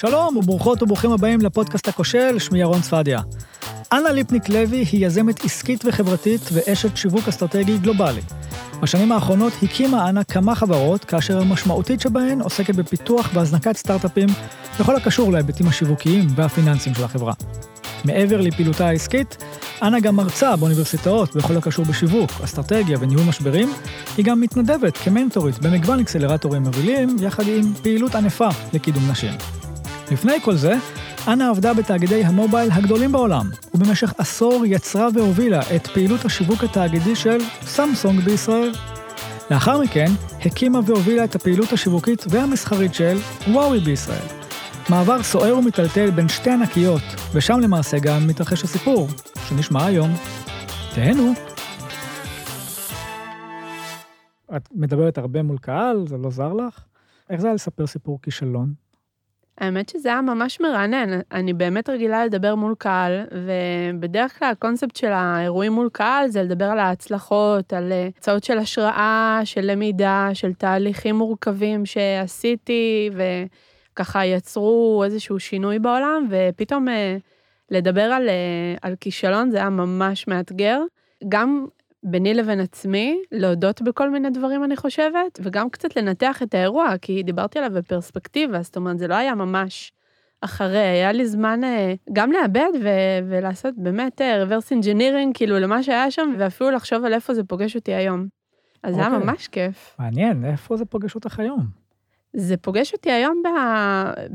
שלום וברוכות וברוכים הבאים לפודקאסט הכושל, שמי ירון צפדיה. אנה ליפניק לוי היא יזמת עסקית וחברתית ואשת שיווק אסטרטגי גלובלי. בשנים האחרונות הקימה אנה כמה חברות, כאשר המשמעותית שבהן עוסקת בפיתוח והזנקת סטארט-אפים בכל הקשור להיבטים השיווקיים והפיננסיים של החברה. מעבר לפעילותה העסקית, אנה גם מרצה באוניברסיטאות בכל הקשור בשיווק, אסטרטגיה וניהול משברים, היא גם מתנדבת כמנטורית במגוון אקסלרטורים מובילים, יחד עם פעילות ענפה לקידום נשים. לפני כל זה, אנה עבדה בתאגידי המובייל הגדולים בעולם, ובמשך עשור יצרה והובילה את פעילות השיווק התאגידי של סמסונג בישראל. לאחר מכן, הקימה והובילה את הפעילות השיווקית והמסחרית של וואוי בישראל. מעבר סוער ומיטלטל בין שתי ענקיות, ושם למעשה גם מתרחש הסיפור, שנשמע היום. תהנו. את מדברת הרבה מול קהל, זה לא זר לך? איך זה היה לספר סיפור כישלון? האמת שזה היה ממש מרענן. אני באמת רגילה לדבר מול קהל, ובדרך כלל הקונספט של האירועים מול קהל זה לדבר על ההצלחות, על הצעות של השראה, של למידה, של תהליכים מורכבים שעשיתי, וככה יצרו איזשהו שינוי בעולם, ופתאום אה, לדבר על, אה, על כישלון זה היה ממש מאתגר. גם ביני לבין עצמי, להודות בכל מיני דברים, אני חושבת, וגם קצת לנתח את האירוע, כי דיברתי עליו בפרספקטיבה, זאת אומרת, זה לא היה ממש אחרי, היה לי זמן אה, גם לאבד ו- ולעשות באמת אה, reverse engineering, כאילו, למה שהיה שם, ואפילו לחשוב על איפה זה פוגש אותי היום. אז זה היה אוקיי. ממש כיף. מעניין, איפה זה פוגש אותך היום? זה פוגש אותי היום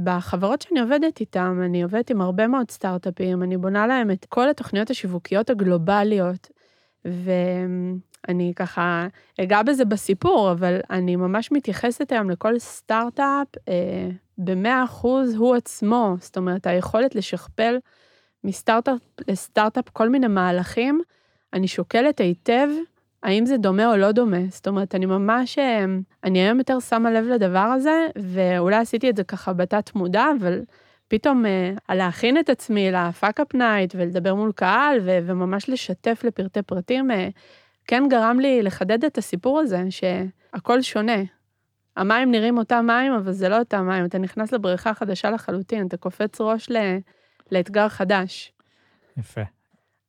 בחברות שאני עובדת איתן, אני עובדת עם הרבה מאוד סטארט-אפים, אני בונה להם את כל התוכניות השיווקיות הגלובליות, ואני ככה אגע בזה בסיפור, אבל אני ממש מתייחסת היום לכל סטארט-אפ אה, במאה אחוז הוא עצמו, זאת אומרת, היכולת לשכפל מסטארט-אפ לסטארט-אפ כל מיני מהלכים, אני שוקלת היטב האם זה דומה או לא דומה. זאת אומרת, אני ממש, אה, אני היום יותר שמה לב לדבר הזה, ואולי עשיתי את זה ככה בתת מודע, אבל פתאום אה, על להכין את עצמי ל Fuckup Night ולדבר מול קהל ו- וממש לשתף לפרטי פרטים, אה, כן גרם לי לחדד את הסיפור הזה, שהכל שונה. המים נראים אותם מים, אבל זה לא אותם מים. אתה נכנס לבריכה חדשה לחלוטין, אתה קופץ ראש ל- לאתגר חדש. יפה.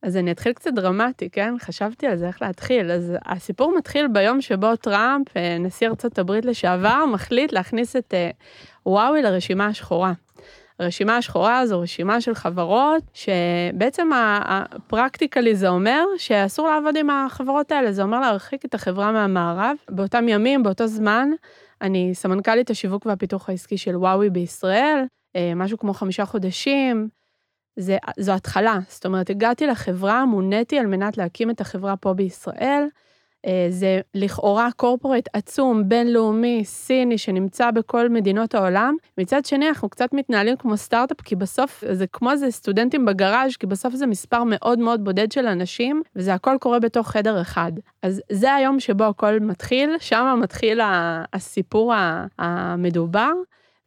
אז אני אתחיל קצת דרמטי, כן? חשבתי על זה, איך להתחיל. אז הסיפור מתחיל ביום שבו טראמפ, אה, נשיא ארצות הברית לשעבר, מחליט להכניס את אה, וואוי לרשימה השחורה. הרשימה השחורה זו רשימה של חברות, שבעצם הפרקטיקלי זה אומר שאסור לעבוד עם החברות האלה, זה אומר להרחיק את החברה מהמערב. באותם ימים, באותו זמן, אני סמנכ"לית השיווק והפיתוח העסקי של וואוי בישראל, אה, משהו כמו חמישה חודשים. זה, זו התחלה, זאת אומרת, הגעתי לחברה, מוניתי על מנת להקים את החברה פה בישראל. אה, זה לכאורה קורפורט עצום, בינלאומי, סיני, שנמצא בכל מדינות העולם. מצד שני, אנחנו קצת מתנהלים כמו סטארט-אפ, כי בסוף זה כמו איזה סטודנטים בגראז', כי בסוף זה מספר מאוד מאוד בודד של אנשים, וזה הכל קורה בתוך חדר אחד. אז זה היום שבו הכל מתחיל, שם מתחיל הסיפור המדובר.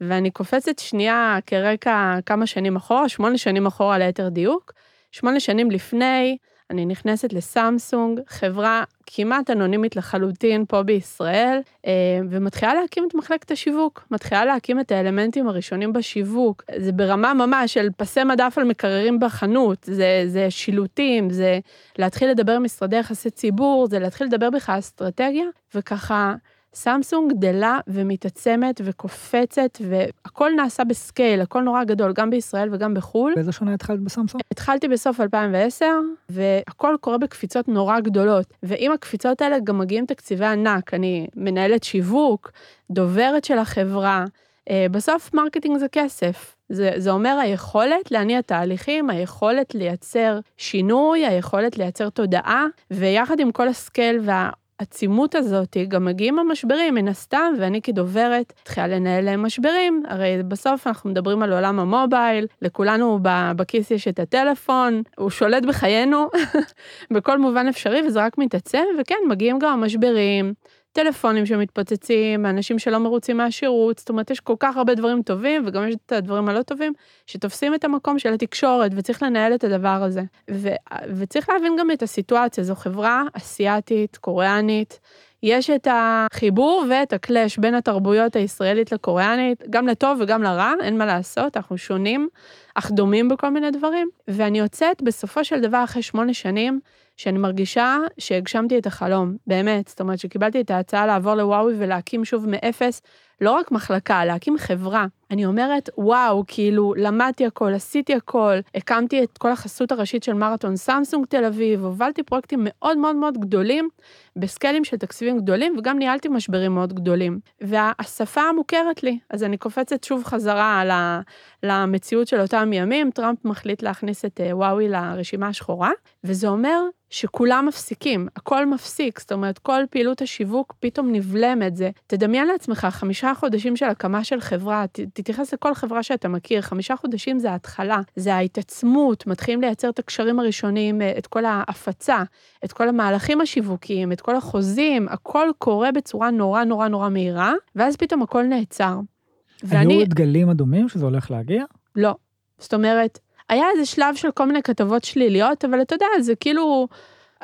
ואני קופצת שנייה כרקע כמה שנים אחורה, שמונה שנים אחורה ליתר דיוק. שמונה שנים לפני, אני נכנסת לסמסונג, חברה כמעט אנונימית לחלוטין פה בישראל, אה, ומתחילה להקים את מחלקת השיווק, מתחילה להקים את האלמנטים הראשונים בשיווק. זה ברמה ממש של פסי מדף על מקררים בחנות, זה, זה שילוטים, זה להתחיל לדבר עם משרדי יחסי ציבור, זה להתחיל לדבר בכלל אסטרטגיה, וככה... סמסונג גדלה ומתעצמת וקופצת, והכל נעשה ב scale, הכל נורא גדול, גם בישראל וגם בחו"ל. באיזה שנה התחלת בסמסונג? התחלתי בסוף 2010, והכל קורה בקפיצות נורא גדולות. ועם הקפיצות האלה גם מגיעים תקציבי ענק. אני מנהלת שיווק, דוברת של החברה. אה, בסוף marketing זה כסף. זה, זה אומר היכולת להניע תהליכים, היכולת לייצר שינוי, היכולת לייצר תודעה, ויחד עם כל הסקייל וה... העצימות הזאת, גם מגיעים המשברים, מן הסתם, ואני כדוברת התחילה לנהל משברים, הרי בסוף אנחנו מדברים על עולם המובייל, לכולנו בכיס יש את הטלפון, הוא שולט בחיינו בכל מובן אפשרי, וזה רק מתעצם, וכן, מגיעים גם המשברים. טלפונים שמתפוצצים, אנשים שלא מרוצים מהשירות, זאת אומרת, יש כל כך הרבה דברים טובים, וגם יש את הדברים הלא טובים, שתופסים את המקום של התקשורת, וצריך לנהל את הדבר הזה. ו- וצריך להבין גם את הסיטואציה, זו חברה אסיאתית, קוריאנית, יש את החיבור ואת הקלאש בין התרבויות הישראלית לקוריאנית, גם לטוב וגם לרע, אין מה לעשות, אנחנו שונים, אך דומים בכל מיני דברים. ואני יוצאת בסופו של דבר אחרי שמונה שנים, שאני מרגישה שהגשמתי את החלום, באמת. זאת אומרת, שקיבלתי את ההצעה לעבור לוואוי ולהקים שוב מאפס, לא רק מחלקה, להקים חברה. אני אומרת, וואו, כאילו, למדתי הכל, עשיתי הכל, הקמתי את כל החסות הראשית של מרתון סמסונג תל אביב, הובלתי פרויקטים מאוד מאוד מאוד גדולים, בסקיילים של תקציבים גדולים, וגם ניהלתי משברים מאוד גדולים. והשפה מוכרת לי, אז אני קופצת שוב חזרה למציאות של אותם ימים, טראמפ מחליט להכניס את אה, וואוי לרשימה השחורה, וזה אומר שכולם מפסיקים, הכל מפסיק, זאת אומרת, כל פעילות השיווק פתאום נבלמת. זה, תדמיין לעצמך, חמישה חודשים של הקמה של חברה, ת, תתייחס לכל חברה שאתה מכיר, חמישה חודשים זה ההתחלה, זה ההתעצמות, מתחילים לייצר את הקשרים הראשונים, אה, את כל ההפצה, את כל המהלכים השיווקיים, את כל החוזים, הכל קורה בצורה נורא נורא נורא מהירה, ואז פתאום הכל נעצר. ואני... היו דגלים אדומים שזה הולך להגיע? לא. זאת אומרת, היה איזה שלב של כל מיני כתבות שליליות, אבל אתה יודע, זה כאילו,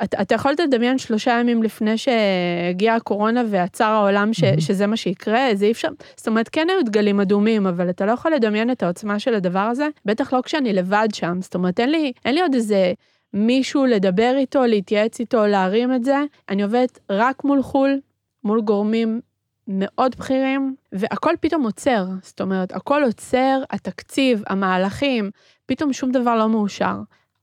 אתה, אתה יכול לדמיין שלושה ימים לפני שהגיעה הקורונה ועצר העולם ש, mm-hmm. שזה מה שיקרה, זה אי אפשר, זאת אומרת, כן היו דגלים אדומים, אבל אתה לא יכול לדמיין את העוצמה של הדבר הזה, בטח לא כשאני לבד שם, זאת אומרת, אין לי, אין לי עוד איזה... מישהו לדבר איתו, להתייעץ איתו, להרים את זה. אני עובדת רק מול חו"ל, מול גורמים מאוד בכירים, והכל פתאום עוצר. זאת אומרת, הכל עוצר, התקציב, המהלכים, פתאום שום דבר לא מאושר.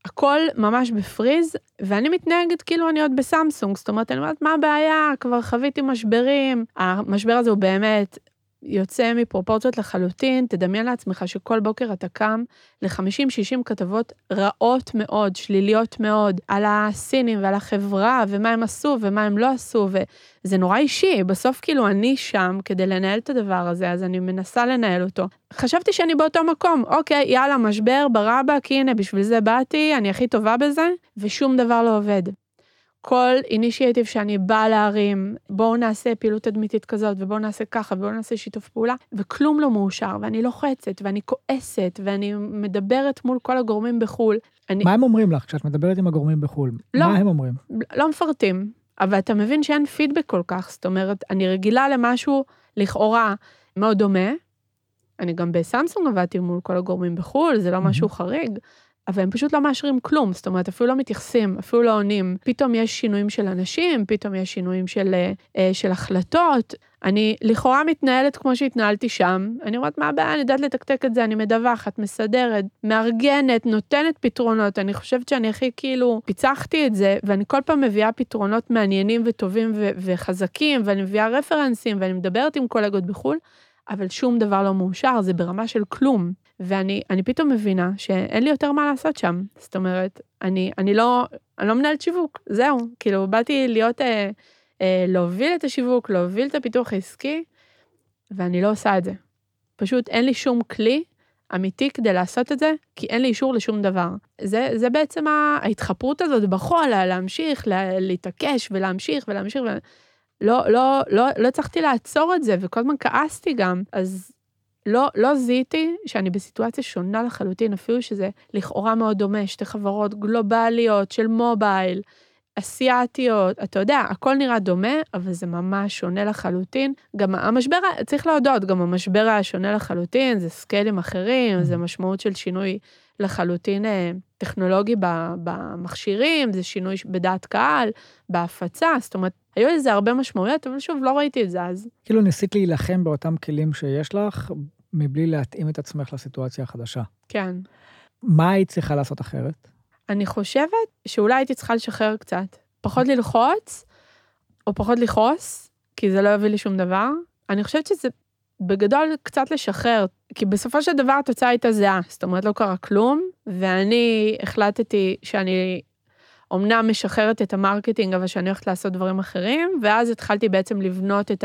הכל ממש בפריז, ואני מתנהגת כאילו אני עוד בסמסונג, זאת אומרת, אני אומרת, מה הבעיה? כבר חוויתי משברים. המשבר הזה הוא באמת יוצא מפרופורציות לחלוטין, תדמיין לעצמך שכל בוקר אתה קם ל-50-60 כתבות רעות מאוד, שליליות מאוד, על הסינים ועל החברה, ומה הם עשו ומה הם לא עשו, וזה נורא אישי, בסוף כאילו אני שם כדי לנהל את הדבר הזה, אז אני מנסה לנהל אותו. חשבתי שאני באותו מקום, אוקיי, יאללה, משבר ברבק, הנה, בשביל זה באתי, אני הכי טובה בזה, ושום דבר לא עובד. כל אינישייטיב שאני באה להרים, בואו נעשה פעילות תדמיתית כזאת, ובואו נעשה ככה, ובואו נעשה שיתוף פעולה, וכלום לא מאושר, ואני לוחצת, ואני כועסת, ואני מדברת מול כל הגורמים בחו"ל. אני... מה הם אומרים לך כשאת מדברת עם הגורמים בחו"ל? לא, מה הם אומרים? לא מפרטים, אבל אתה מבין שאין פידבק כל כך, זאת אומרת, אני רגילה למשהו לכאורה מאוד דומה. אני גם בסמסונג עבדתי מול כל הגורמים בחו"ל, זה לא משהו חריג, אבל הם פשוט לא מאשרים כלום, זאת אומרת, אפילו לא מתייחסים, אפילו לא עונים. פתאום יש שינויים של אנשים, פתאום יש שינויים של, אה, אה, של החלטות. אני לכאורה מתנהלת כמו שהתנהלתי שם, אני אומרת, מה הבעיה, אני יודעת לתקתק את זה, אני מדווחת, מסדרת, מארגנת, נותנת פתרונות, אני חושבת שאני הכי כאילו פיצחתי את זה, ואני כל פעם מביאה פתרונות מעניינים וטובים ו- וחזקים, ואני מביאה רפרנסים, ואני מדברת עם קולגות בחו"ל, אבל שום דבר לא מאושר, זה ברמה של כלום. ואני פתאום מבינה שאין לי יותר מה לעשות שם. זאת אומרת, אני, אני לא, אני לא מנהלת שיווק, זהו. כאילו, באתי להיות, אה, אה, להוביל את השיווק, להוביל את הפיתוח העסקי, ואני לא עושה את זה. פשוט אין לי שום כלי אמיתי כדי לעשות את זה, כי אין לי אישור לשום דבר. זה, זה בעצם ההתחפרות הזאת בחול, להמשיך, לה, להתעקש ולהמשיך ולהמשיך. ו... לא, לא, לא, לא הצלחתי לעצור את זה, וכל הזמן כעסתי גם. אז לא, לא זיהיתי שאני בסיטואציה שונה לחלוטין, אפילו שזה לכאורה מאוד דומה, שתי חברות גלובליות של מובייל, אסיאתיות, אתה יודע, הכל נראה דומה, אבל זה ממש שונה לחלוטין. גם המשבר, צריך להודות, גם המשבר היה שונה לחלוטין, זה סקיילים אחרים, זה משמעות של שינוי לחלוטין אה, טכנולוגי במכשירים, זה שינוי בדעת קהל, בהפצה, זאת אומרת, היו לזה הרבה משמעויות, אבל שוב, לא ראיתי את זה אז. כאילו ניסית להילחם באותם כלים שיש לך, מבלי להתאים את עצמך לסיטואציה החדשה. כן. מה היית צריכה לעשות אחרת? אני חושבת שאולי הייתי צריכה לשחרר קצת. פחות ללחוץ, או פחות לכעוס, כי זה לא יביא לי שום דבר. אני חושבת שזה בגדול קצת לשחרר, כי בסופו של דבר התוצאה הייתה זהה, זאת אומרת לא קרה כלום, ואני החלטתי שאני אמנם משחררת את ה marketing, אבל שאני הולכת לעשות דברים אחרים, ואז התחלתי בעצם לבנות את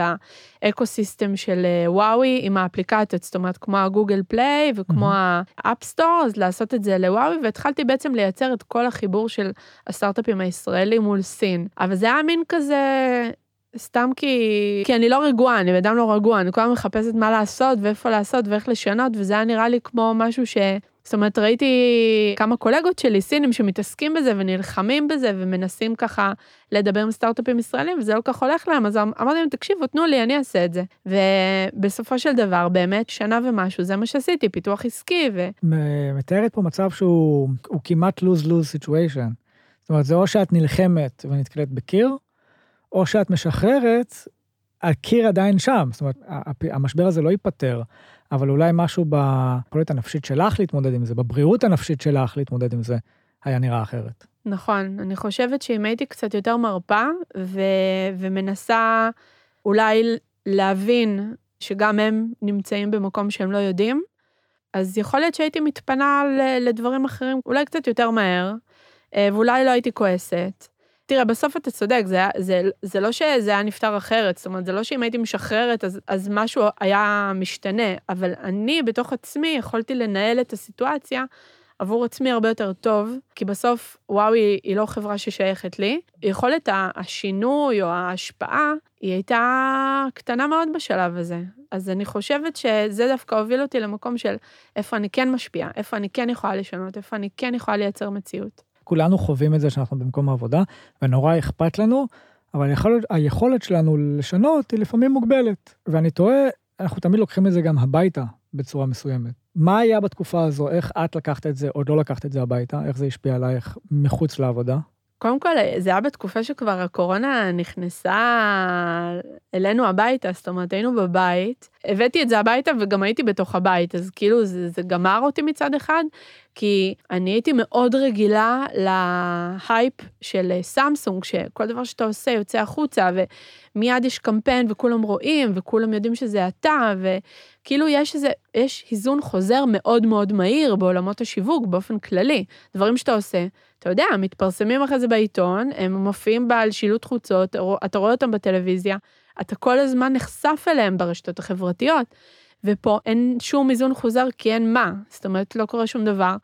ה ecosystem של אה, וואווי עם האפליקציות, זאת אומרת, כמו ה Google Play וכמו ה App Store, אז לעשות את זה לוואווי, והתחלתי בעצם לייצר את כל החיבור של הסטארט-אפים הישראלים מול סין. אבל זה היה מין כזה... סתם כי, כי אני לא רגועה, אני בן אדם לא רגוע, אני כל הזמן מחפשת מה לעשות ואיפה לעשות ואיך לשנות, וזה היה נראה לי כמו משהו ש... זאת אומרת, ראיתי כמה קולגות שלי, סינים, שמתעסקים בזה ונלחמים בזה ומנסים ככה לדבר עם סטארט-אפים ישראלים, וזה לא כך הולך להם, אז אמרתי להם, תקשיבו, תנו לי, אני אעשה את זה. ובסופו של דבר, באמת, שנה ומשהו, זה מה שעשיתי, פיתוח עסקי ו... מתארת פה מצב שהוא כמעט lose-lose situation. זאת אומרת, זה או שאת נלחמת ונתקלת בקיר, או שאת משחררת, הקיר עדיין שם. זאת אומרת, המשבר הזה לא ייפתר. אבל אולי משהו ביכולת הנפשית שלך להתמודד עם זה, בבריאות הנפשית שלך להתמודד עם זה, היה נראה אחרת. נכון, אני חושבת שאם הייתי קצת יותר מרפה ו... ומנסה אולי להבין שגם הם נמצאים במקום שהם לא יודעים, אז יכול להיות שהייתי מתפנה לדברים אחרים אולי קצת יותר מהר, אה, ואולי לא הייתי כועסת. תראה, בסוף אתה צודק, זה, זה, זה לא שזה היה נפתר אחרת, זאת אומרת, זה לא שאם הייתי משחררת, אז, אז משהו היה משתנה, אבל אני בתוך עצמי יכולתי לנהל את הסיטואציה עבור עצמי הרבה יותר טוב, כי בסוף, וואו, היא, היא לא חברה ששייכת לי. יכולת השינוי או ההשפעה, היא הייתה קטנה מאוד בשלב הזה. אז אני חושבת שזה דווקא הוביל אותי למקום של איפה אני כן משפיעה, איפה אני כן יכולה לשנות, איפה אני כן יכולה לייצר מציאות. כולנו חווים את זה שאנחנו במקום העבודה, ונורא אכפת לנו, אבל היכולת, היכולת שלנו לשנות היא לפעמים מוגבלת. ואני תוהה, אנחנו תמיד לוקחים את זה גם הביתה בצורה מסוימת. מה היה בתקופה הזו, איך את לקחת את זה או לא לקחת את זה הביתה, איך זה השפיע עלייך מחוץ לעבודה? קודם כל, זה היה בתקופה שכבר הקורונה נכנסה אלינו הביתה, זאת אומרת, היינו בבית, הבאתי את זה הביתה וגם הייתי בתוך הבית, אז כאילו זה, זה גמר אותי מצד אחד, כי אני הייתי מאוד רגילה להייפ של סמסונג, שכל דבר שאתה עושה יוצא החוצה, ומיד יש קמפיין וכולם רואים, וכולם יודעים שזה אתה, וכאילו יש איזה, יש היזון חוזר מאוד מאוד מהיר בעולמות השיווק באופן כללי. דברים שאתה עושה, אתה יודע, מתפרסמים אחרי זה בעיתון, הם מופיעים בעל שילוט חוצות, אתה רואה אותם בטלוויזיה, אתה כל הזמן נחשף אליהם ברשתות החברתיות. ופה אין שום איזון חוזר כי אין מה, זאת אומרת, לא קורה שום דבר.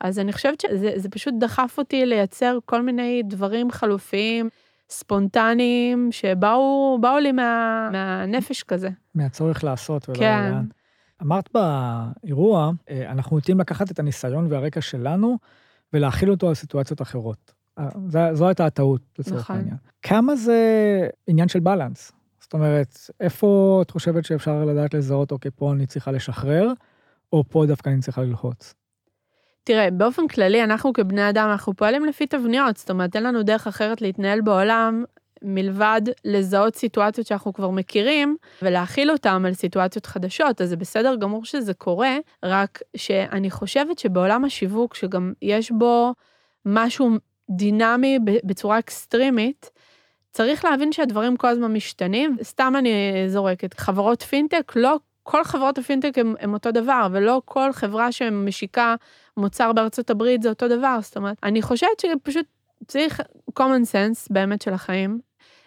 אז אני חושבת שזה פשוט דחף אותי לייצר כל מיני דברים חלופיים, ספונטניים, שבאו לי מה, מהנפש כזה. מהצורך לעשות ולא כן. לאן. אמרת באירוע, אה, אנחנו נוטים לקחת את הניסיון והרקע שלנו ולהכיל אותו על סיטואציות אחרות. אה, זו הייתה הטעות, לצורך נכון. העניין. כמה זה עניין של בלנס? זאת אומרת, איפה את חושבת שאפשר לדעת לזהות, אוקיי, פה אני צריכה לשחרר, או פה דווקא אני צריכה ללחוץ? תראה, באופן כללי, אנחנו כבני אדם, אנחנו פועלים לפי תבניות, זאת אומרת, אין לנו דרך אחרת להתנהל בעולם מלבד לזהות סיטואציות שאנחנו כבר מכירים ולהכיל אותן על סיטואציות חדשות, אז זה בסדר גמור שזה קורה, רק שאני חושבת שבעולם השיווק, שגם יש בו משהו דינמי בצורה אקסטרימית, צריך להבין שהדברים כל הזמן משתנים, סתם אני זורקת, חברות פינטק, לא כל חברות הפינטק הן אותו דבר, ולא כל חברה שמשיקה מוצר בארצות הברית זה אותו דבר, זאת אומרת, אני חושבת שפשוט צריך common sense באמת של החיים,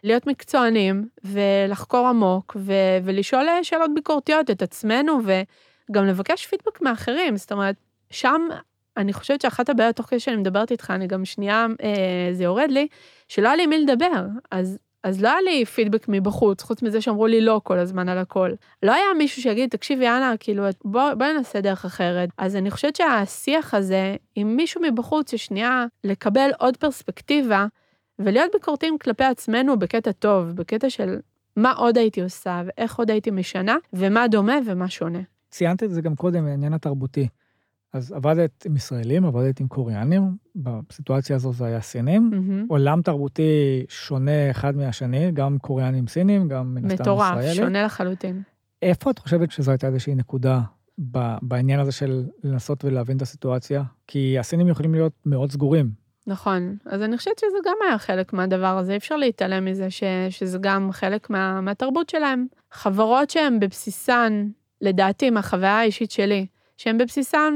להיות מקצוענים ולחקור עמוק ו- ולשאול שאלות ביקורתיות את עצמנו וגם לבקש פידבק מאחרים, זאת אומרת, שם אני חושבת שאחת הבעיות, תוך כדי שאני מדברת איתך, אני גם שנייה, אה, זה יורד לי, שלא היה לי מי לדבר. אז, אז לא היה לי פידבק מבחוץ, חוץ מזה שאמרו לי לא כל הזמן על הכל. לא היה מישהו שיגיד, תקשיבי, אנה, כאילו, בואי בוא ננסה דרך אחרת. אז אני חושבת שהשיח הזה, עם מישהו מבחוץ, ששנייה לקבל עוד פרספקטיבה, ולהיות ביקורתיים כלפי עצמנו בקטע טוב, בקטע של מה עוד הייתי עושה, ואיך עוד הייתי משנה, ומה דומה ומה שונה. ציינת את זה גם קודם, העניין התרבותי. אז עבדת עם ישראלים, עבדת עם קוריאנים, בסיטואציה הזו זה היה סינים. Mm-hmm. עולם תרבותי שונה אחד מהשני, גם קוריאנים סינים, גם מן הסתם ישראלים. מטורף, שונה לחלוטין. איפה את חושבת שזו הייתה איזושהי נקודה בעניין הזה של לנסות ולהבין את הסיטואציה? כי הסינים יכולים להיות מאוד סגורים. נכון, אז אני חושבת שזה גם היה חלק מהדבר הזה, אי אפשר להתעלם מזה ש, שזה גם חלק מה, מהתרבות שלהם. חברות שהן בבסיסן, לדעתי, מהחוויה האישית שלי, שהן בבסיסן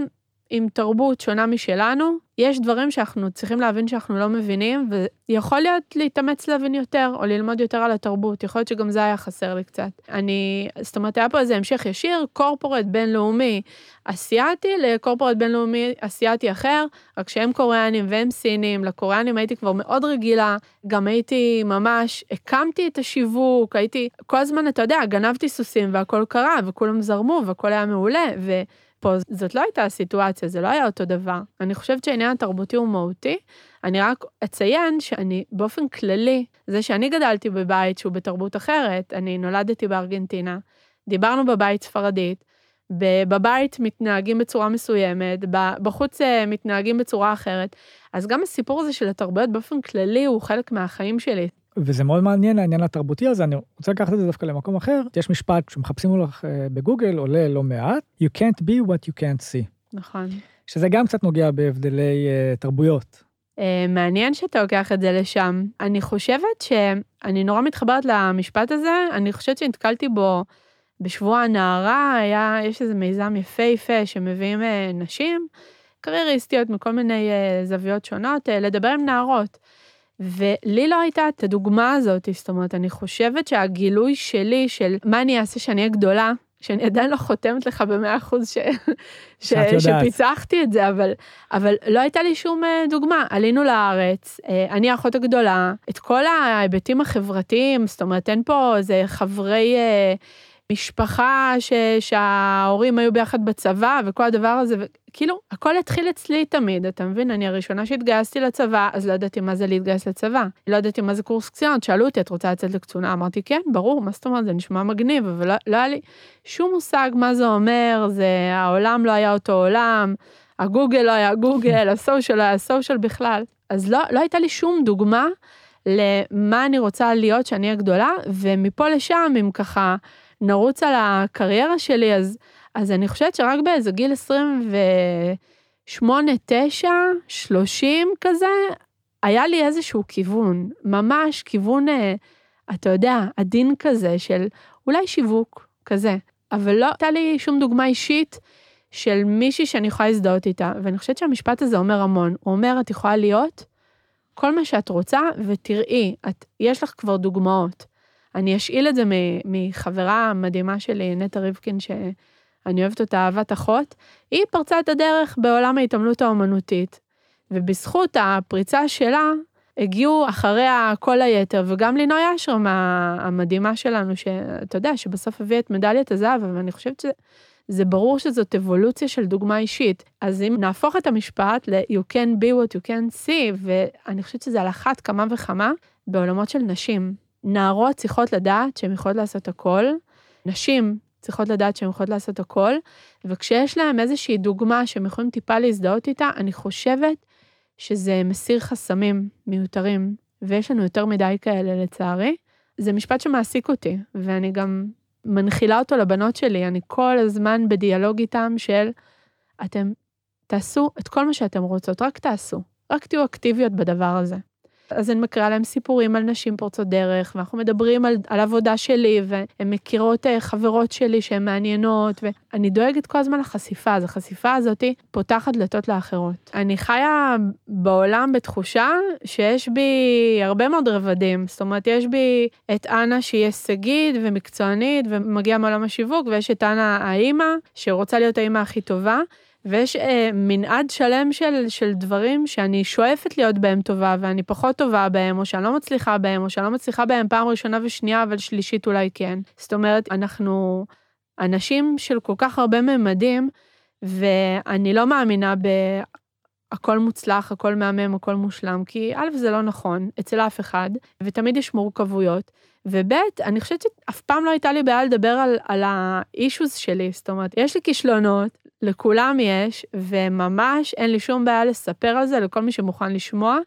עם תרבות שונה משלנו, יש דברים שאנחנו צריכים להבין שאנחנו לא מבינים, ויכול להיות להתאמץ להבין יותר, או ללמוד יותר על התרבות, יכול להיות שגם זה היה חסר לי קצת. אני, זאת אומרת, היה פה איזה המשך ישיר, קורפורט בינלאומי אסיאתי לקורפורט בינלאומי אסיאתי אחר, רק שהם קוריאנים והם סינים, לקוריאנים הייתי כבר מאוד רגילה, גם הייתי ממש, הקמתי את השיווק, הייתי, כל הזמן, אתה יודע, גנבתי סוסים והכל קרה, וכולם זרמו, והכל היה מעולה, ו... פה זאת לא הייתה הסיטואציה, זה לא היה אותו דבר. אני חושבת שהעניין התרבותי הוא מהותי. אני רק אציין שאני באופן כללי, זה שאני גדלתי בבית שהוא בתרבות אחרת, אני נולדתי בארגנטינה, דיברנו בבית ספרדית, בבית מתנהגים בצורה מסוימת, בחוץ אה, מתנהגים בצורה אחרת. אז גם הסיפור הזה של התרבויות באופן כללי הוא חלק מהחיים שלי. וזה מאוד מעניין העניין התרבותי הזה, אני רוצה לקחת את זה דווקא למקום אחר. יש משפט שמחפשים לך אה, בגוגל, עולה לא מעט, you can't be what you can't see. נכון. שזה גם קצת נוגע בהבדלי uh, תרבויות. Uh, מעניין שאתה לוקח את זה לשם. אני חושבת שאני נורא מתחברת למשפט הזה, אני חושבת שנתקלתי בו בשבוע הנערה, היה, יש איזה מיזם יפהפה שמביאים uh, נשים, קרייריסטיות מכל מיני uh, זוויות שונות, uh, לדבר עם נערות. ולי לא הייתה את הדוגמה הזאת, זאת אומרת, אני חושבת שהגילוי שלי של מה אני אעשה שאני אהיה גדולה, שאני עדיין לא חותמת לך במאה אחוז ש... ש... שפיצחתי את זה, אבל, אבל לא הייתה לי שום אה, דוגמה. עלינו לארץ, אה, אני האחות הגדולה, את כל ההיבטים החברתיים, זאת אומרת, אין פה איזה חברי אה, משפחה ש... שההורים היו ביחד בצבא וכל הדבר הזה, וכאילו, הכל התחיל אצלי תמיד, אתה מבין? אני הראשונה שהתגייסתי לצבא, אז לא ידעתי מה זה להתגייס לצבא. לא ידעתי מה זה קורס קצינות, שאלו אותי, את רוצה לצאת לקצונה? אמרתי, כן, ברור, מה זאת אומרת, זה נשמע מגניב, אבל לא, לא היה לי שום מושג מה זה אומר, זה, העולם לא היה אותו עולם, הגוגל לא היה גוגל, הסושיאל לא היה סושיאל בכלל. אז לא, לא הייתה לי שום דוגמה למה אני רוצה להיות שאני אהיה גדולה, ומפה לשם, אם ככה... נרוץ על הקריירה שלי, אז, אז אני חושבת שרק באיזה גיל 28, 9, 30 כזה, היה לי איזשהו כיוון, ממש כיוון, אה, אתה יודע, עדין כזה של אולי שיווק כזה, אבל לא הייתה לי שום דוגמה אישית של מישהי שאני יכולה להזדהות איתה, ואני חושבת שהמשפט הזה אומר המון. הוא אומר, את יכולה להיות כל מה שאת רוצה, ותראי, את, יש לך כבר דוגמאות. אני אשאיל את זה מחברה מדהימה שלי, נטע ריבקין, שאני אוהבת אותה אהבת אחות. היא פרצה את הדרך בעולם ההתעמלות האומנותית, ובזכות הפריצה שלה, הגיעו אחריה כל היתר, וגם לינוי אשרם המדהימה שלנו, שאתה יודע, שבסוף הביאה את מדליית הזהב, אבל אני חושבת שזה ברור שזאת אבולוציה של דוגמה אישית. אז אם נהפוך את המשפט ל-you can be what you can see, ואני חושבת שזה על אחת כמה וכמה בעולמות של נשים. נערות צריכות לדעת שהן יכולות לעשות הכל, נשים צריכות לדעת שהן יכולות לעשות הכל, וכשיש להן איזושהי דוגמה שהן יכולים טיפה להזדהות איתה, אני חושבת שזה מסיר חסמים מיותרים, ויש לנו יותר מדי כאלה לצערי. זה משפט שמעסיק אותי, ואני גם מנחילה אותו לבנות שלי, אני כל הזמן בדיאלוג איתם של, אתם תעשו את כל מה שאתם רוצות, רק תעשו, רק תהיו אקטיביות בדבר הזה. אז אני מקריאה להם סיפורים על נשים פורצות דרך, ואנחנו מדברים על, על עבודה שלי, והן מכירות אה, חברות שלי שהן מעניינות, ואני דואגת כל הזמן לחשיפה, אז החשיפה הזאת פותחת דלתות לאחרות. אני חיה בעולם בתחושה שיש בי הרבה מאוד רבדים, זאת אומרת, יש בי את אנה שהיא הישגית ומקצוענית ומגיעה מעולם השיווק, ויש את אנה האימא, שרוצה להיות האימא הכי טובה. ויש אה, מנעד שלם של, של דברים שאני שואפת להיות בהם טובה, ואני פחות טובה בהם, או שאני לא מצליחה בהם, או שאני לא מצליחה בהם פעם ראשונה ושנייה, אבל שלישית אולי כן. זאת אומרת, אנחנו אנשים של כל כך הרבה ממדים, ואני לא מאמינה בהכל מוצלח, הכל מהמם, הכל מושלם, כי א', זה לא נכון, אצל אף אחד, ותמיד יש מורכבויות. וב', אני חושבת שאף פעם לא הייתה לי בעיה לדבר על, על האישוז שלי, זאת אומרת, יש לי כישלונות, לכולם יש, וממש אין לי שום בעיה לספר על זה לכל מי שמוכן לשמוע,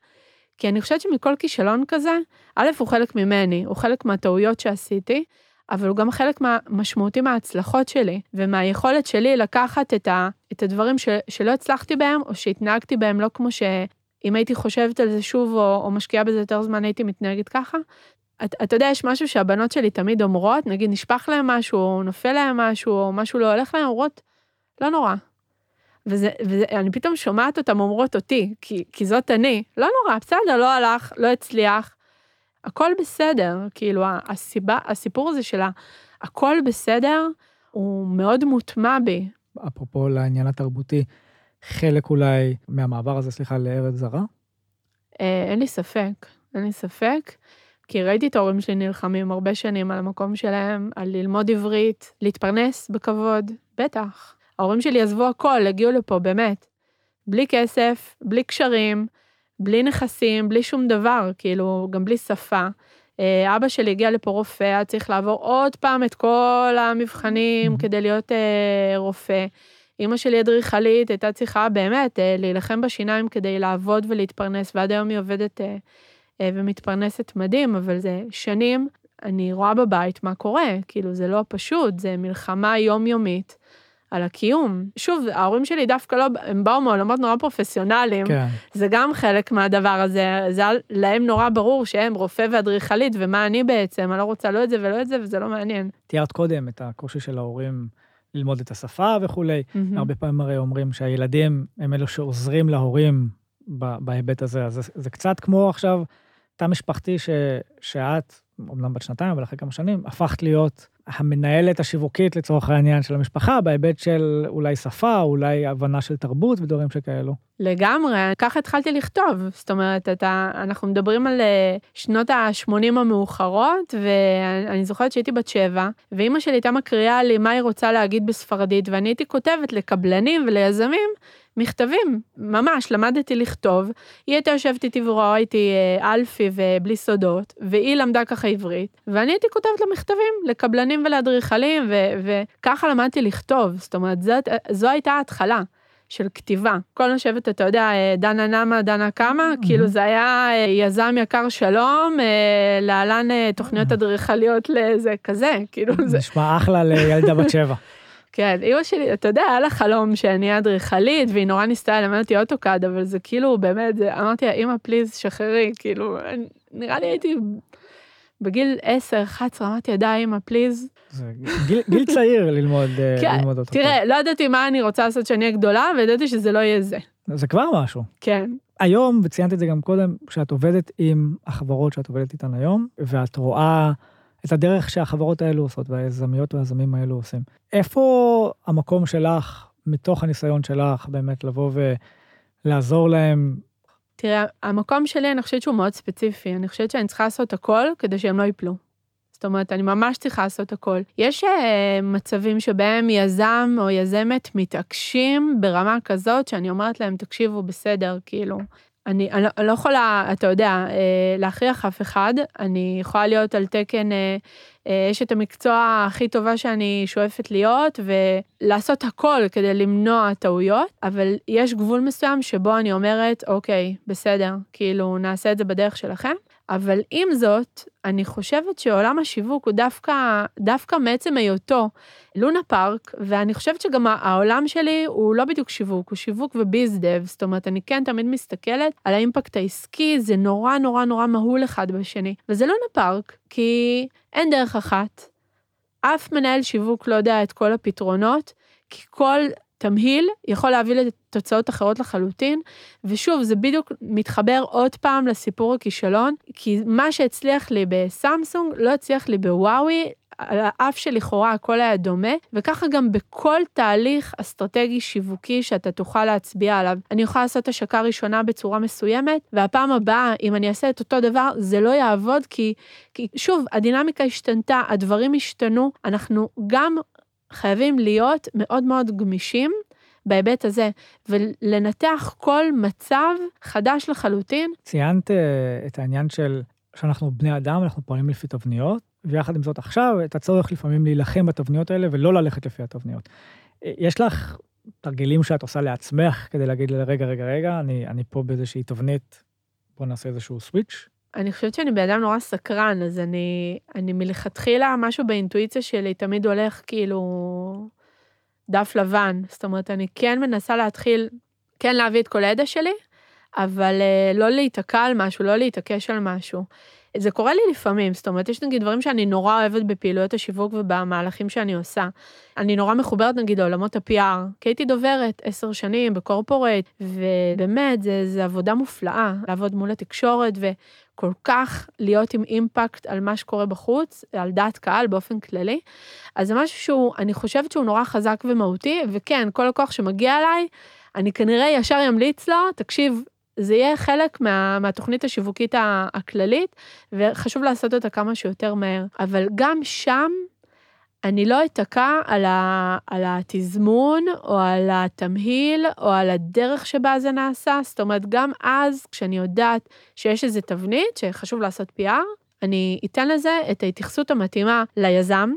כי אני חושבת שמכל כישלון כזה, א', הוא חלק ממני, הוא חלק מהטעויות שעשיתי, אבל הוא גם חלק משמעותי מההצלחות שלי, ומהיכולת שלי לקחת את, ה, את הדברים ש, שלא הצלחתי בהם, או שהתנהגתי בהם לא כמו שאם הייתי חושבת על זה שוב, או, או משקיעה בזה יותר זמן, הייתי מתנהגת ככה. אתה את יודע, יש משהו שהבנות שלי תמיד אומרות, נגיד נשפך להם משהו, או נופל להם משהו, או משהו לא הולך להם, אומרות, לא נורא. וזה, ואני פתאום שומעת אותם אומרות אותי, כי, כי זאת אני, לא נורא, בסדר, לא הלך, לא הצליח, הכל בסדר, כאילו הסיבה, הסיפור הזה של הכל בסדר, הוא מאוד מוטמע בי. אפרופו לעניין התרבותי, חלק אולי מהמעבר הזה, סליחה, לארץ זרה? אה, אין לי ספק, אין לי ספק, כי ראיתי את ההורים שלי נלחמים הרבה שנים על המקום שלהם, על ללמוד עברית, להתפרנס בכבוד, בטח. ההורים שלי עזבו הכל, הגיעו לפה, באמת. בלי כסף, בלי קשרים, בלי נכסים, בלי שום דבר, כאילו, גם בלי שפה. אה, אבא שלי הגיע לפה רופא, היה צריך לעבור עוד פעם את כל המבחנים Mhm. כדי להיות אה, רופא. אימא שלי אדריכלית, הייתה צריכה באמת אה, להילחם בשיניים כדי לעבוד ולהתפרנס, ועד היום היא עובדת אה, אה, ומתפרנסת מדהים, אבל זה שנים, אני רואה בבית מה קורה, כאילו זה לא פשוט, זה מלחמה יומיומית על הקיום. שוב, ההורים שלי דווקא לא, הם באו מעולמות נורא פרופסיונליים, כן. זה גם חלק מהדבר הזה, זה היה להם נורא ברור שהם רופא ואדריכלית, ומה אני בעצם, אני לא רוצה לא את זה ולא את זה, וזה לא מעניין. תיארת קודם את הקושי של ההורים ללמוד את השפה וכולי. מהמם. הרבה פעמים הרי אומרים שהילדים הם אלו שעוזרים להורים בהיבט הזה. אז זה, זה קצת כמו עכשיו תא משפחתי ש, שאת, אומנם בת שנתיים, אבל אחרי כמה שנים, הפכת להיות המנהלת השיווקית לצורך העניין של המשפחה, בהיבט של אולי שפה, אולי הבנה של תרבות ודברים שכאלו. לגמרי, ככה התחלתי לכתוב. זאת אומרת, אתה, אנחנו מדברים על אה, שנות ה-80 המאוחרות, ואני זוכרת שהייתי בת שבע, ואימא שלי הייתה מקריאה לי מה היא רוצה להגיד בספרדית, ואני הייתי כותבת לקבלנים וליזמים מכתבים, ממש, למדתי לכתוב. היא הייתה יושבת איתי ורואה איתי אה, אלפי ובלי סודות, והיא למדה ככה עברית, ואני הייתי כותבת לה מכתבים לקבלנים ולאדריכלים, ו- וככה למדתי לכתוב. זאת אומרת, זאת, זו הייתה ההתחלה. של כתיבה. כל לשבת, אתה יודע, אה, דנה נמה, דנה קמה, כאילו זה היה אה, יזם יקר שלום, להלן תוכניות אדריכליות לזה, כזה, כאילו זה, נשמע אחלה לילדה בת שבע. כן, אימא שלי, אתה יודע, היה לה חלום שאני אדריכלית, והיא נורא ניסתה ללמד אותי אוטוקאד, אבל זה כאילו, באמת, זה, אמרתי לה, אימא, פליז, שחררי, כאילו, נראה לי הייתי בגיל 10-11, אמרתי די, אימא, פליז. זה גיל, גיל צעיר ללמוד, אה, כן, ללמוד אותו. תראה, לא ידעתי מה אני רוצה לעשות כשאני אהיה גדולה, וידעתי שזה לא יהיה זה. זה כבר משהו. כן. היום, וציינת את זה גם קודם, כשאת עובדת עם החברות שאת עובדת איתן היום, ואת רואה את הדרך שהחברות האלו עושות, והיזמיות והיזמים האלו עושים. איפה המקום שלך, מתוך הניסיון שלך, באמת לבוא ולעזור להם? תראה, המקום שלי, אני חושבת שהוא מאוד ספציפי. אני חושבת שאני צריכה לעשות הכל כדי שהם לא ייפלו. זאת אומרת, אני ממש צריכה לעשות הכל. יש uh, מצבים שבהם יזם או יזמת מתעקשים ברמה כזאת, שאני אומרת להם, תקשיבו, בסדר, כאילו. אני, אני, לא- אני לא יכולה, אתה יודע, אה, להכריח אף אחד, אני יכולה להיות על תקן אה, אה, אשת המקצוע הכי טובה שאני שואפת להיות, ולעשות הכל כדי למנוע טעויות, אבל יש גבול מסוים שבו אני אומרת, אוקיי, בסדר, כאילו, נעשה את זה בדרך שלכם. אבל עם זאת, אני חושבת שעולם השיווק הוא דווקא, דווקא מעצם היותו לונה פארק, ואני חושבת שגם העולם שלי הוא לא בדיוק שיווק, הוא שיווק וביזדב, זאת אומרת, אני כן תמיד מסתכלת על האימפקט העסקי, זה נורא נורא נורא מהול אחד בשני. וזה לונה פארק, כי אין דרך אחת. אף מנהל שיווק לא יודע את כל הפתרונות, כי כל תמהיל יכול להביא לתוצאות אחרות לחלוטין, ושוב, זה בדיוק מתחבר עוד פעם לסיפור הכישלון, כי מה שהצליח לי בסמסונג לא הצליח לי בוואוי, על האף שלכאורה הכל היה דומה, וככה גם בכל תהליך אסטרטגי שיווקי שאתה תוכל להצביע עליו. אני יכולה לעשות השקה ראשונה בצורה מסוימת, והפעם הבאה, אם אני אעשה את אותו דבר, זה לא יעבוד, כי, כי שוב, הדינמיקה השתנתה, הדברים השתנו, אנחנו גם חייבים להיות מאוד מאוד גמישים בהיבט הזה, ולנתח כל מצב חדש לחלוטין. ציינת אה, את העניין של שאנחנו בני אדם, אנחנו פועלים לפי תבניות, ויחד עם זאת עכשיו, את הצורך לפעמים להילחם בתבניות האלה ולא ללכת לפי התבניות. אה, יש לך תרגילים שאת עושה לעצמך כדי להגיד, רגע, רגע, רגע, אני, אני פה באיזושהי תבנית, בוא נעשה איזשהו סוויץ'? אני חושבת שאני בן אדם נורא סקרן, אז אני, אני מלכתחילה, משהו באינטואיציה שלי תמיד הולך כאילו דף לבן. זאת אומרת, אני כן מנסה להתחיל, כן להביא את כל הידע שלי, אבל אה, לא להיתקע על משהו, לא להתעקש על משהו. זה קורה לי לפעמים, זאת אומרת, יש נגיד דברים שאני נורא אוהבת בפעילויות השיווק ובמהלכים שאני עושה. אני נורא מחוברת נגיד לעולמות ה-PR, כי הייתי דוברת עשר שנים בקורפורט, ובאמת, זה עבודה מופלאה, לעבוד מול התקשורת וכל כך להיות עם אימפקט על מה שקורה בחוץ, על דעת קהל באופן כללי. אז זה משהו שהוא, אני חושבת שהוא נורא חזק ומהותי, וכן, כל לקוח שמגיע אליי, אני כנראה ישר ימליץ לו, תקשיב, זה יהיה חלק מה, מהתוכנית השיווקית הכללית, וחשוב לעשות אותה כמה שיותר מהר. אבל גם שם, אני לא אתקע על, ה, על התזמון, או על התמהיל, או על הדרך שבה זה נעשה. זאת אומרת, גם אז, כשאני יודעת שיש איזו תבנית שחשוב לעשות PR, אני אתן לזה את ההתייחסות המתאימה ליזם,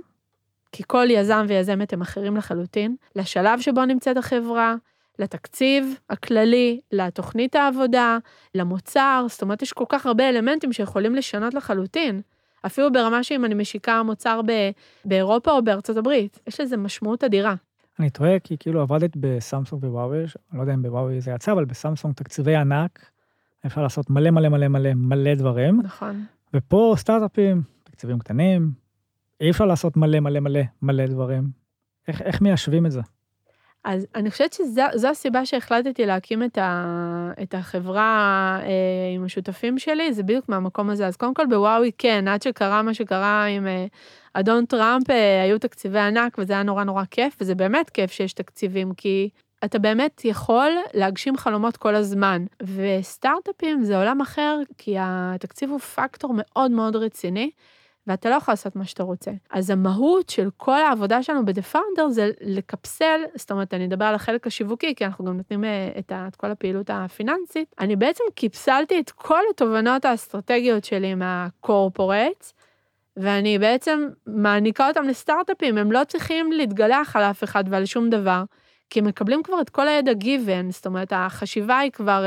כי כל יזם ויזמת הם אחרים לחלוטין, לשלב שבו נמצאת החברה, לתקציב הכללי, לתוכנית העבודה, למוצר, זאת אומרת, יש כל כך הרבה אלמנטים שיכולים לשנות לחלוטין. אפילו ברמה שאם אני משיקה מוצר ב- באירופה או בארצות הברית, יש לזה משמעות אדירה. אני טועה כי כאילו עבדת בסמסונג ווואוי, אני לא יודע אם בוואוי זה יצא, אבל בסמסונג תקציבי ענק, אפשר לעשות מלא מלא מלא מלא מלא דברים, נכון. ופה סטארט-אפים, תקציבים קטנים, אי אפשר לעשות מלא מלא מלא מלא דברים. איך, איך מיישבים את זה? אז אני חושבת שזו הסיבה שהחלטתי להקים את, ה, את החברה אה, עם השותפים שלי, זה בדיוק מהמקום הזה. אז קודם כל בוואוי כן, עד שקרה מה שקרה עם אה, אדון טראמפ, אה, היו תקציבי ענק וזה היה נורא נורא כיף, וזה באמת כיף שיש תקציבים, כי אתה באמת יכול להגשים חלומות כל הזמן. וסטארט-אפים זה עולם אחר, כי התקציב הוא פקטור מאוד מאוד רציני. ואתה לא יכול לעשות מה שאתה רוצה. אז המהות של כל העבודה שלנו ב-The Founder זה לקפסל, זאת אומרת, אני אדבר על החלק השיווקי, כי אנחנו גם נותנים אה, את, ה, את כל הפעילות הפיננסית. אני בעצם קיפסלתי את כל התובנות האסטרטגיות שלי מהקורפורט, ואני בעצם מעניקה אותם לסטארט-אפים, הם לא צריכים להתגלח על אף אחד ועל שום דבר, כי הם מקבלים כבר את כל הידע גיוון, זאת אומרת, החשיבה היא כבר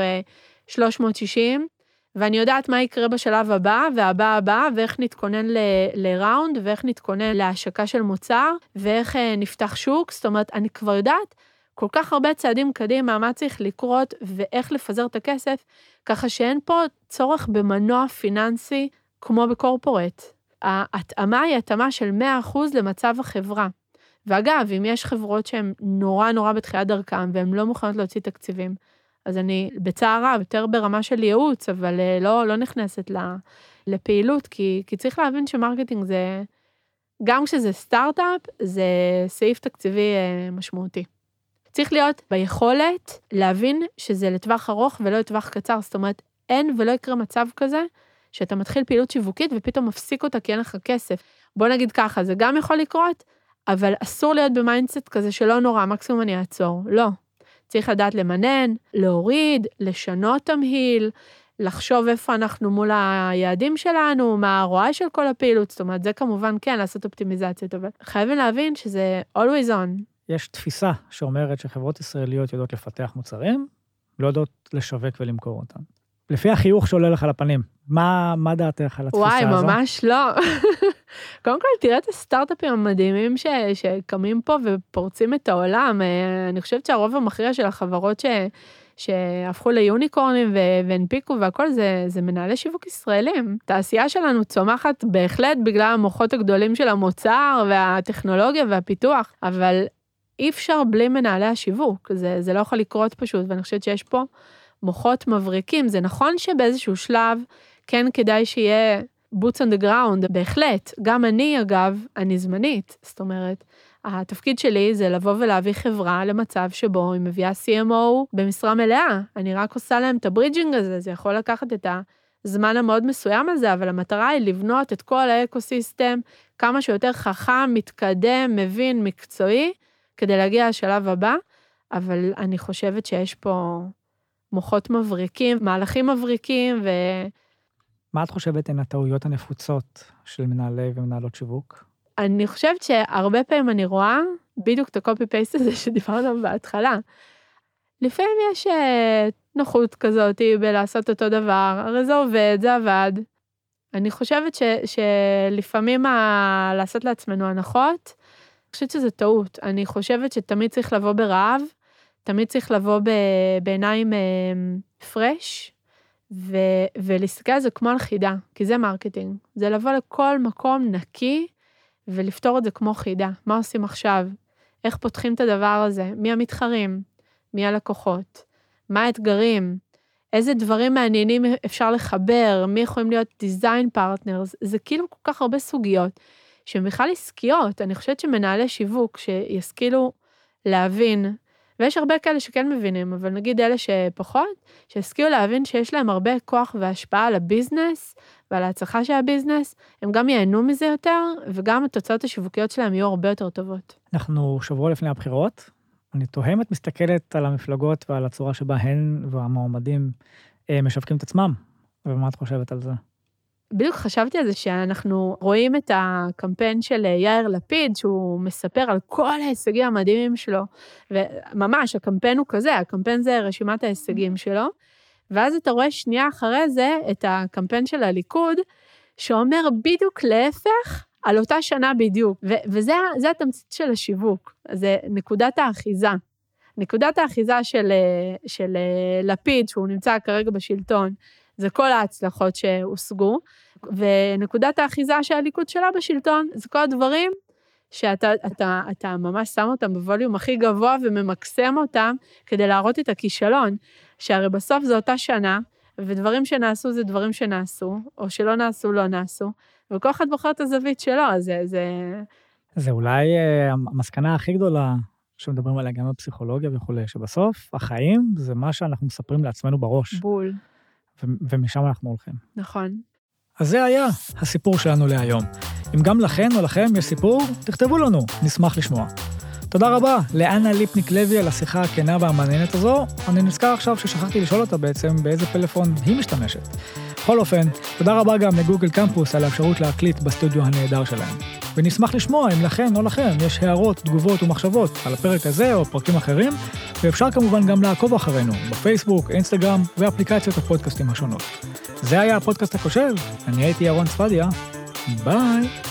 360, אה, ואני יודעת מה יקרה בשלב הבא, והבא הבא, ואיך נתכונן לראונד, ואיך נתכונן להשקה של מוצר, ואיך אה, נפתח שוק, זאת אומרת, אני כבר יודעת כל כך הרבה צעדים קדימה, מה צריך לקרות, ואיך לפזר את הכסף, ככה שאין פה צורך במנוע פיננסי כמו בקורפורט. ההתאמה היא התאמה של 100% למצב החברה. ואגב, אם יש חברות שהן נורא נורא בתחילת דרכם, והן לא מוכנות להוציא תקציבים, אז אני בצער רב, יותר ברמה של ייעוץ, אבל אה, לא, לא נכנסת לפעילות, כי, כי צריך להבין שמרקטינג זה, גם כשזה סטארט-אפ, זה סעיף תקציבי אה, משמעותי. צריך להיות ביכולת להבין שזה לטווח ארוך ולא לטווח קצר, זאת אומרת, אין ולא יקרה מצב כזה שאתה מתחיל פעילות שיווקית ופתאום מפסיק אותה כי אין לך כסף. בוא נגיד ככה, זה גם יכול לקרות, אבל אסור להיות ב mindset כזה שלא נורא, מקסימום אני אעצור. לא, צריך לדעת למנן, להוריד, לשנות תמהיל, לחשוב איפה אנחנו מול היעדים שלנו, מה ה-ROI של כל הפעילות, זאת אומרת, זה כמובן כן, לעשות אופטימיזציות, אבל חייבים להבין שזה always on. יש תפיסה שאומרת שחברות ישראליות יודעות לפתח מוצרים, לא יודעות לשווק ולמכור אותם. לפי החיוך שעולה לך לפנים, מה, מה דעתך על התפיסה וואי, הזו? וואי, ממש לא. קודם כל, תראה את הסטארט-אפים המדהימים ש, שקמים פה ופורצים את העולם. אה, אני חושבת שהרוב המכריע של החברות ש, שהפכו ליוניקורנים והנפיקו והכל, זה, זה מנהלי שיווק ישראלים. התעשייה שלנו צומחת בהחלט בגלל המוחות הגדולים של המוצר והטכנולוגיה והפיתוח, אבל אי אפשר בלי מנהלי השיווק, זה, זה לא יכול לקרות פשוט, ואני חושבת שיש פה מוחות מבריקים. זה נכון שבאיזשהו שלב כן כדאי שיהיה boots on the ground, בהחלט. גם אני, אגב, אני זמנית. זאת אומרת, התפקיד שלי זה לבוא ולהביא חברה למצב שבו היא מביאה CMO במשרה מלאה. אני רק עושה להם את ה bridging הזה, זה יכול לקחת את הזמן המאוד מסוים הזה, אבל המטרה היא לבנות את כל ה ecosystem כמה שיותר חכם, מתקדם, מבין, מקצועי, כדי להגיע לשלב הבא. אבל אני חושבת שיש פה מוחות מבריקים, מהלכים מבריקים, ו... מה את חושבת הן הטעויות הנפוצות של מנהלי ומנהלות שיווק? אני חושבת שהרבה פעמים אני רואה בדיוק את הקופי פייסט הזה שדיברנו בהתחלה. לפעמים יש אה, נוחות כזאת בלעשות אותו דבר, הרי זה עובד, זה עבד. אני חושבת ש, שלפעמים ה... לעשות לעצמנו הנחות, אני חושבת שזו טעות. אני חושבת שתמיד צריך לבוא ברעב, תמיד צריך לבוא ב... בעיניים fresh, אה, ו, ולהסתכל זה כמו על חידה, כי זה marketing. זה לבוא לכל מקום נקי ולפתור את זה כמו חידה. מה עושים עכשיו? איך פותחים את הדבר הזה? מי המתחרים? מי הלקוחות? מה האתגרים? איזה דברים מעניינים אפשר לחבר? מי יכולים להיות design partners? זה כאילו כל כך הרבה סוגיות שהן בכלל עסקיות. אני חושבת שמנהלי שיווק שישכילו להבין ויש הרבה כאלה שכן מבינים, אבל נגיד אלה שפחות, שהשכילו להבין שיש להם הרבה כוח והשפעה על ה business ועל ההצלחה של ה business, הם גם ייהנו מזה יותר, וגם התוצאות השיווקיות שלהם יהיו הרבה יותר טובות. אנחנו שבוע לפני הבחירות. אני את מסתכלת על המפלגות ועל הצורה שבה הן והמועמדים אה, משווקים את עצמם, ומה את חושבת על זה? בדיוק חשבתי על זה שאנחנו רואים את הקמפיין של יאיר לפיד, שהוא מספר על כל ההישגים המדהימים שלו, וממש, הקמפיין הוא כזה, הקמפיין זה רשימת ההישגים שלו, ואז אתה רואה שנייה אחרי זה את הקמפיין של הליכוד, שאומר בדיוק להפך על אותה שנה בדיוק, וזה התמצית של השיווק, זה נקודת האחיזה. נקודת האחיזה של, של לפיד, שהוא נמצא כרגע בשלטון, זה כל ההצלחות שהושגו, ונקודת האחיזה של הליכוד שלה בשלטון, זה כל הדברים שאתה אתה, אתה ממש שם אותם בווליום הכי גבוה וממקסם אותם כדי להראות את הכישלון, שהרי בסוף זו אותה שנה, ודברים שנעשו זה דברים שנעשו, או שלא נעשו, לא נעשו, וכל אחד בוחר את הזווית שלו, אז זה... זה... זה אולי uh, המסקנה הכי גדולה שמדברים עליה גם בפסיכולוגיה וכולי, שבסוף החיים זה מה שאנחנו מספרים לעצמנו בראש. בול. ומשם אנחנו הולכים. נכון. אז זה היה הסיפור שלנו להיום. אם גם לכן או לכם יש סיפור, תכתבו לנו, נשמח לשמוע. תודה רבה לאנה ליפניק לוי על השיחה הכנה והמעניינת הזו. אני נזכר עכשיו ששכחתי לשאול אותה בעצם באיזה פלאפון היא משתמשת. בכל אופן, תודה רבה גם לגוגל קמפוס על האפשרות להקליט בסטודיו הנהדר שלהם. ונשמח לשמוע אם לכן או לכם יש הערות, תגובות ומחשבות על הפרק הזה או פרקים אחרים, ואפשר כמובן גם לעקוב אחרינו בפייסבוק, אינסטגרם ואפליקציות הפודקאסטים השונות. זה היה הפודקאסט הכושל, אני הייתי ירון צפדיה, ביי.